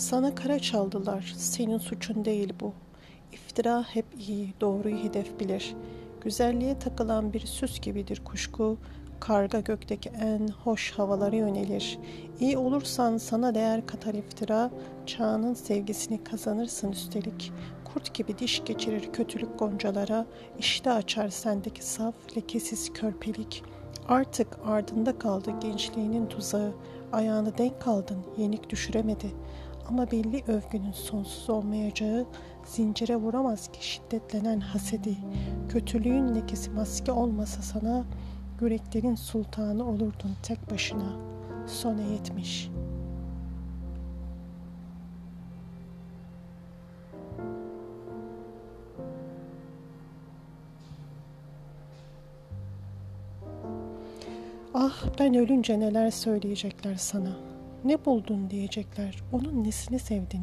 Sana kara çaldılar, senin suçun değil bu. İftira hep iyi, doğruyu hedef bilir. Güzelliğe takılan bir süs gibidir kuşku. Karga gökteki en hoş havalara yönelir. İyi olursan sana değer katar iftira, çağının sevgisini kazanırsın üstelik. Kurt gibi diş geçirir kötülük goncalara, işte açar sendeki saf, lekesiz körpelik. Artık ardında kaldı gençliğinin tuzağı, ayağını denk aldın, yenik düşüremedi.'' Ama belli övgünün sonsuz olmayacağı zincire vuramaz ki şiddetlenen hasedi. Kötülüğün lekesi maske olmasa sana yüreklerin sultanı olurdun tek başına. Sona yetmiş. Ah ben ölünce neler söyleyecekler sana.'' Ne buldun diyecekler. Onun nesini sevdin?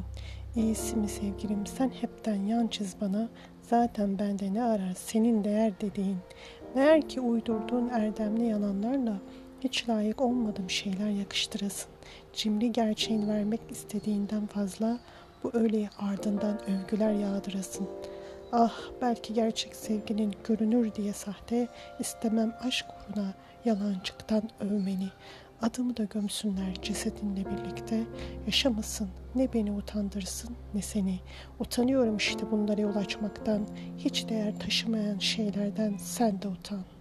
İyisi mi sevgilim sen hepten yan çiz bana. Zaten bende ne arar senin değer dediğin. Meğer ki uydurduğun erdemli yalanlarla hiç layık olmadığım şeyler yakıştırasın. Cimri gerçeğin vermek istediğinden fazla bu öğleyi ardından övgüler yağdırasın. Ah belki gerçek sevginin görünür diye sahte istemem aşk uğruna yalancıktan övmeni. Adımı da gömsünler cesedinle birlikte. Yaşamasın ne beni utandırsın ne seni. Utanıyorum işte bunlara yol açmaktan. Hiç değer taşımayan şeylerden sen de utan.''